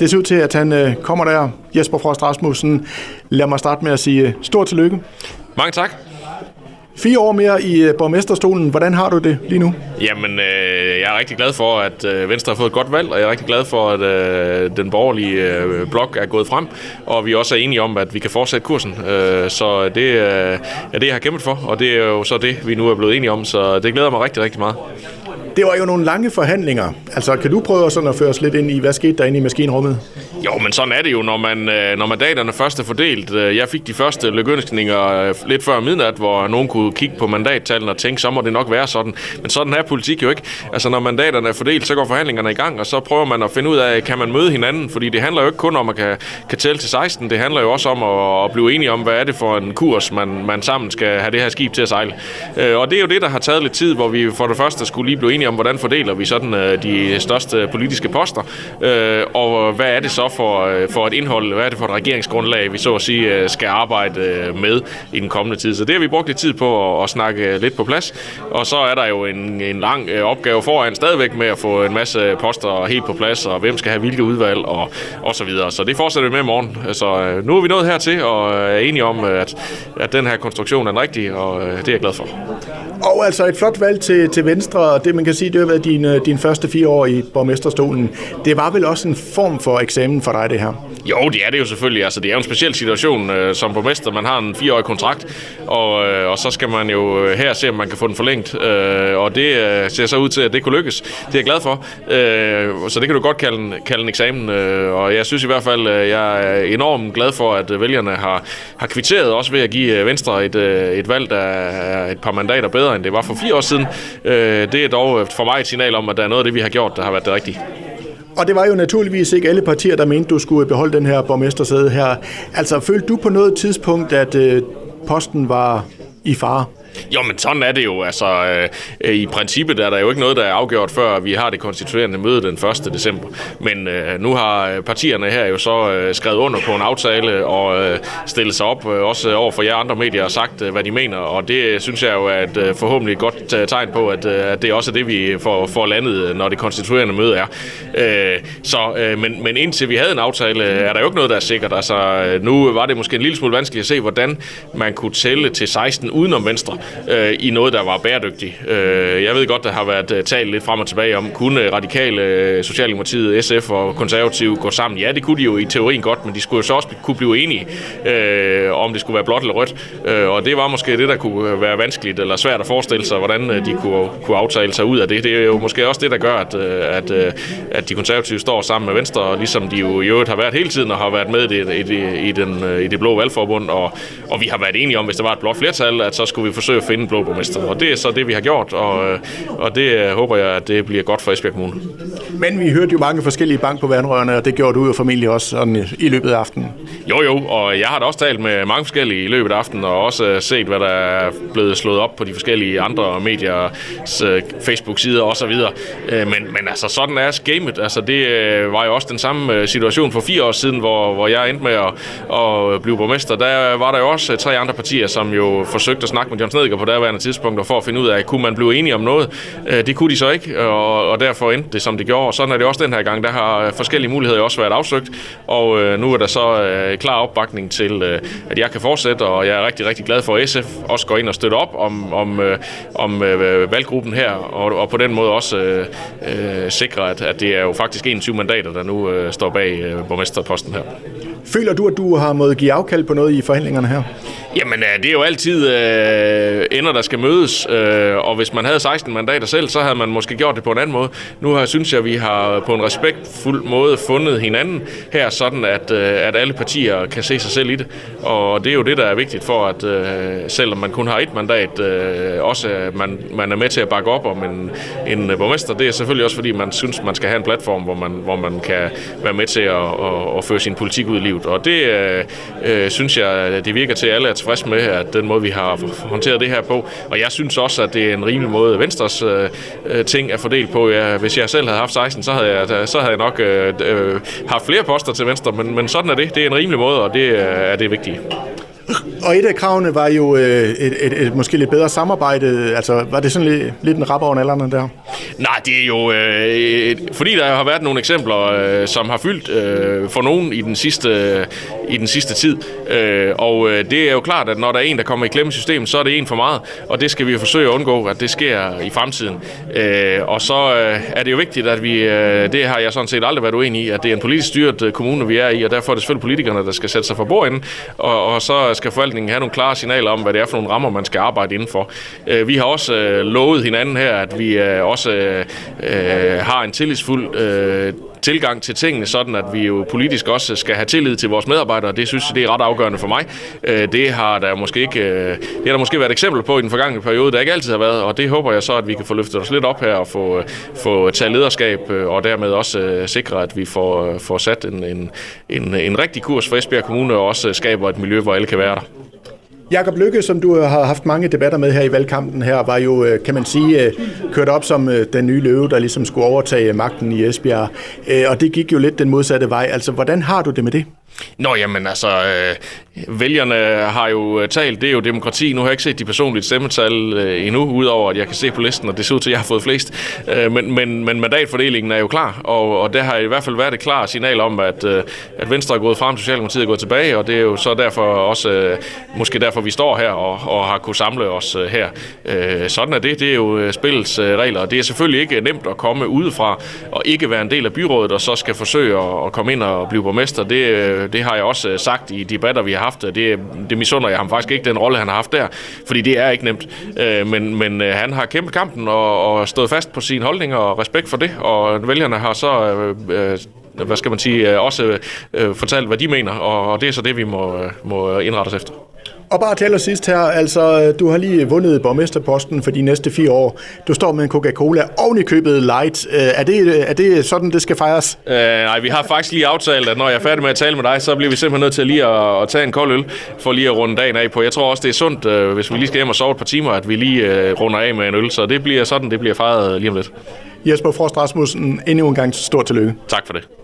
Det ser ud til, at han øh, kommer der. Jesper Frost Rasmussen, lad mig starte med at sige øh, stort tillykke. Mange tak. Fire år mere i øh, borgmesterstolen. Hvordan har du det lige nu? Jamen, øh, jeg er rigtig glad for, at øh, Venstre har fået et godt valg, og jeg er rigtig glad for, at øh, den borgerlige øh, blok er gået frem, og vi også er enige om, at vi kan fortsætte kursen. Øh, så det øh, er det, jeg har kæmpet for, og det er jo så det, vi nu er blevet enige om, så det glæder mig rigtig, rigtig meget. Det var jo nogle lange forhandlinger. Altså, kan du prøve sådan at føre os lidt ind i, hvad skete der inde i maskinrummet? Jo, men sådan er det jo, når, man, øh, når mandaterne først er fordelt. Øh, jeg fik de første lykønskninger øh, lidt før midnat, hvor nogen kunne kigge på mandattallene og tænke, så må det nok være sådan. Men sådan er politik jo ikke. Altså, når mandaterne er fordelt, så går forhandlingerne i gang, og så prøver man at finde ud af, kan man møde hinanden? Fordi det handler jo ikke kun om at kan, kan tælle til 16, det handler jo også om at, at blive enige om, hvad er det for en kurs, man, man sammen skal have det her skib til at sejle. Og det er jo det, der har taget lidt tid, hvor vi for det første skulle lige blive enige om, hvordan fordeler vi sådan de største politiske poster, og hvad er det så for, øh, for et indhold, hvad er det for et regeringsgrundlag, vi så at sige øh, skal arbejde øh, med i den kommende tid. Så det har vi brugt lidt tid på at, at snakke lidt på plads, og så er der jo en, en lang opgave foran stadigvæk med at få en masse poster helt på plads, og hvem skal have hvilke udvalg, og, og så videre. Så det fortsætter vi med i morgen. Så nu er vi nået hertil, og er enige om, at, at den her konstruktion er den rigtige, og det er jeg glad for. Og altså et flot valg til, til Venstre, det man kan sige, det har været din, din første fire år i borgmesterstolen. Det var vel også en form for eksamen for dig, det her? Jo, det er det jo selvfølgelig. Altså, det er jo en speciel situation øh, som borgmester. Man har en fireårig kontrakt, og, øh, og så skal man jo øh, her se, om man kan få den forlængt. Øh, og det øh, ser så ud til, at det kunne lykkes. Det er jeg glad for. Øh, så det kan du godt kalde en, kalde en eksamen. Øh, og jeg synes i hvert fald, øh, jeg er enormt glad for, at øh, vælgerne har, har kvitteret også ved at give øh, Venstre et, et valg, der er et par mandater bedre, end det var for fire år siden. Øh, det er dog for mig et signal om, at der er noget af det, vi har gjort, der har været det rigtige. Og det var jo naturligvis ikke alle partier, der mente, du skulle beholde den her borgmestersæde her. Altså, følte du på noget tidspunkt, at øh, posten var i fare? Jo, men sådan er det jo. Altså, øh, I princippet er der jo ikke noget, der er afgjort, før vi har det konstituerende møde den 1. december. Men øh, nu har øh, partierne her jo så øh, skrevet under på en aftale og øh, stillet sig op, øh, også over for jer andre medier, og sagt, øh, hvad de mener. Og det øh, synes jeg jo er et øh, forhåbentlig godt øh, tegn på, at, øh, at det er det, vi får, får landet, øh, når det konstituerende møde er. Øh, så, øh, men, men indtil vi havde en aftale, er der jo ikke noget, der er sikkert. Altså, nu var det måske en lille smule vanskeligt at se, hvordan man kunne tælle til 16 udenom Venstre øh, i noget, der var bæredygtigt. Øh, jeg ved godt, der har været øh, talt lidt frem og tilbage om, kunne øh, radikale, øh, Socialdemokratiet, SF og Konservative gå sammen? Ja, det kunne de jo i teorien godt, men de skulle jo så også kunne blive enige, øh, om det skulle være blåt eller rødt. Øh, og det var måske det, der kunne være vanskeligt eller svært at forestille sig, hvordan de kunne, kunne aftale sig ud af det. Det er jo måske også det, der gør, at, at, at de konservative står sammen med Venstre, ligesom de jo i øvrigt har været hele tiden og har været med i, i, i, i, den, i det blå valgforbund. Og, og vi har været enige om, hvis der var et blåt flertal, at så skulle vi forsøge at finde en blå borgmester. Og det er så det, vi har gjort, og, og det øh, håber jeg, at det bliver godt for Esbjerg Kommune. Men vi hørte jo mange forskellige bank på vandrørene, og det gjorde du jo formentlig også sådan i løbet af aftenen. Jo, jo, og jeg har da også talt med mange forskellige i løbet af aftenen, og også øh, set, hvad der er blevet slået op på de forskellige andre mediers øh, Facebook-sider osv. Men, men altså, sådan er gamet. Altså, det var jo også den samme situation for fire år siden, hvor, hvor jeg endte med at, at blive borgmester. Der var der jo også tre andre partier, som jo forsøgte at snakke med John Snedker på derværende tidspunkt for at finde ud af, kunne man blive enige om noget. Øh, det kunne de så ikke, og, og derfor endte det, som det gjorde. Og sådan er det også den her gang. Der har forskellige muligheder også været afsøgt, og øh, nu er der så øh, klar opbakning til, at jeg kan fortsætte, og jeg er rigtig, rigtig glad for, at SF også går ind og støtter op om, om, om valggruppen her, og, og på den måde også øh, sikre, at, at det er jo faktisk 21 mandater, der nu øh, står bag øh, borgmesterposten her. Føler du, at du har måttet give afkald på noget i forhandlingerne her? Jamen, øh, det er jo altid øh, ender, der skal mødes, øh, og hvis man havde 16 mandater selv, så havde man måske gjort det på en anden måde. Nu har, synes jeg, at vi har på en respektfuld måde fundet hinanden her, sådan at, øh, at alle partier kan se sig selv i det. Og det er jo det, der er vigtigt for, at øh, selvom man kun har et mandat, øh, også man, man er med til at bakke op om en, en øh, borgmester. Det er selvfølgelig også, fordi man synes, man skal have en platform, hvor man, hvor man kan være med til at, at, at føre sin politik ud i livet. Og det øh, øh synes jeg, det virker til, alle at tilfreds med, at den måde, vi har håndteret det her på. Og jeg synes også, at det er en rimelig måde, Venstres øh, øh ting er fordelt på. Ja, hvis jeg selv havde haft 16, så havde jeg, så havde jeg nok øh, øh, haft flere poster til Venstre, men, men sådan er det. Det er en rimelig måde, og det øh, er det vigtige. Og et af kravene var jo øh, et, et, et måske lidt bedre samarbejde. Altså, var det sådan lidt, lidt en rap over alderen der? Nej, det er jo øh, fordi der har været nogle eksempler, øh, som har fyldt øh, for nogen i den sidste, i den sidste tid. Øh, og øh, det er jo klart, at når der er en, der kommer i klemme systemet, så er det en for meget, og det skal vi forsøge at undgå, at det sker i fremtiden. Øh, og så øh, er det jo vigtigt, at vi, øh, det har jeg sådan set aldrig været uenig i, at det er en politisk styret øh, kommune, vi er i, og derfor er det selvfølgelig politikerne, der skal sætte sig for bordenden, og, og så skal forvaltningen have nogle klare signaler om, hvad det er for nogle rammer, man skal arbejde indenfor. Øh, vi har også øh, lovet hinanden her, at vi øh, også øh, øh har en tillidsfuld øh, tilgang til tingene, sådan at vi jo politisk også skal have tillid til vores medarbejdere. Det synes jeg, det er ret afgørende for mig. Øh, det har der måske ikke, øh, det har der måske været et eksempel på i den forgangne periode, der ikke altid har været, og det håber jeg så, at vi kan få løftet os lidt op her og få, øh, få taget lederskab, øh, og dermed også øh, sikre, at vi får, øh, får sat en, en, en, en rigtig kurs for Esbjerg Kommune, og også skaber et miljø, hvor alle kan være der. Jakob Lykke, som du øh, har haft mange debatter med her i valgkampen her, var jo, øh, kan man sige, øh, kørt op som den nye løve, der ligesom skulle overtage magten i Esbjerg. Og det gik jo lidt den modsatte vej. Altså, hvordan har du det med det? Nå, jamen altså, øh, vælgerne har jo øh, talt, det er jo demokrati. Nu har jeg ikke set de personlige stemmetal øh, endnu, udover at jeg kan se på listen, og det ser ud til, at jeg har fået flest. Øh, men, men, men mandatfordelingen er jo klar, og, og der har i hvert fald været et klart signal om, at, øh, at Venstre er gået frem, Socialdemokratiet er gået tilbage, og det er jo så derfor også, øh, måske derfor vi står her og, og har kunne samle os øh, her. Øh, sådan er det, det er jo øh, spillets øh, regler, og det er selvfølgelig ikke nemt at komme udefra og ikke være en del af byrådet, og så skal forsøge at, at komme ind og blive borgmester. Det, øh, Øh, det har jeg også øh, sagt i debatter, vi har haft. Det, det misunder jeg ham faktisk ikke, den rolle, han har haft der, fordi det er ikke nemt. Øh, men, men han har kæmpet kampen og, og stået fast på sine holdninger og respekt for det, og vælgerne har så hvad skal man sige, også fortalt, hvad de mener, og det er så det, vi må, må indrette os efter. Og bare til sidst her, altså du har lige vundet borgmesterposten for de næste fire år. Du står med en Coca-Cola oven i købet light. Øh, er det, er det sådan, det skal fejres? Øh, nej, vi har faktisk lige aftalt, at når jeg er færdig med at tale med dig, så bliver vi simpelthen nødt til lige at, at tage en kold øl, for lige at runde dagen af på. Jeg tror også, det er sundt, øh, hvis vi lige skal hjem og sove et par timer, at vi lige runder af med en øl. Så det bliver sådan, det bliver fejret lige om lidt. Jesper Frost Rasmussen, endnu en gang stort tillykke. Tak for det.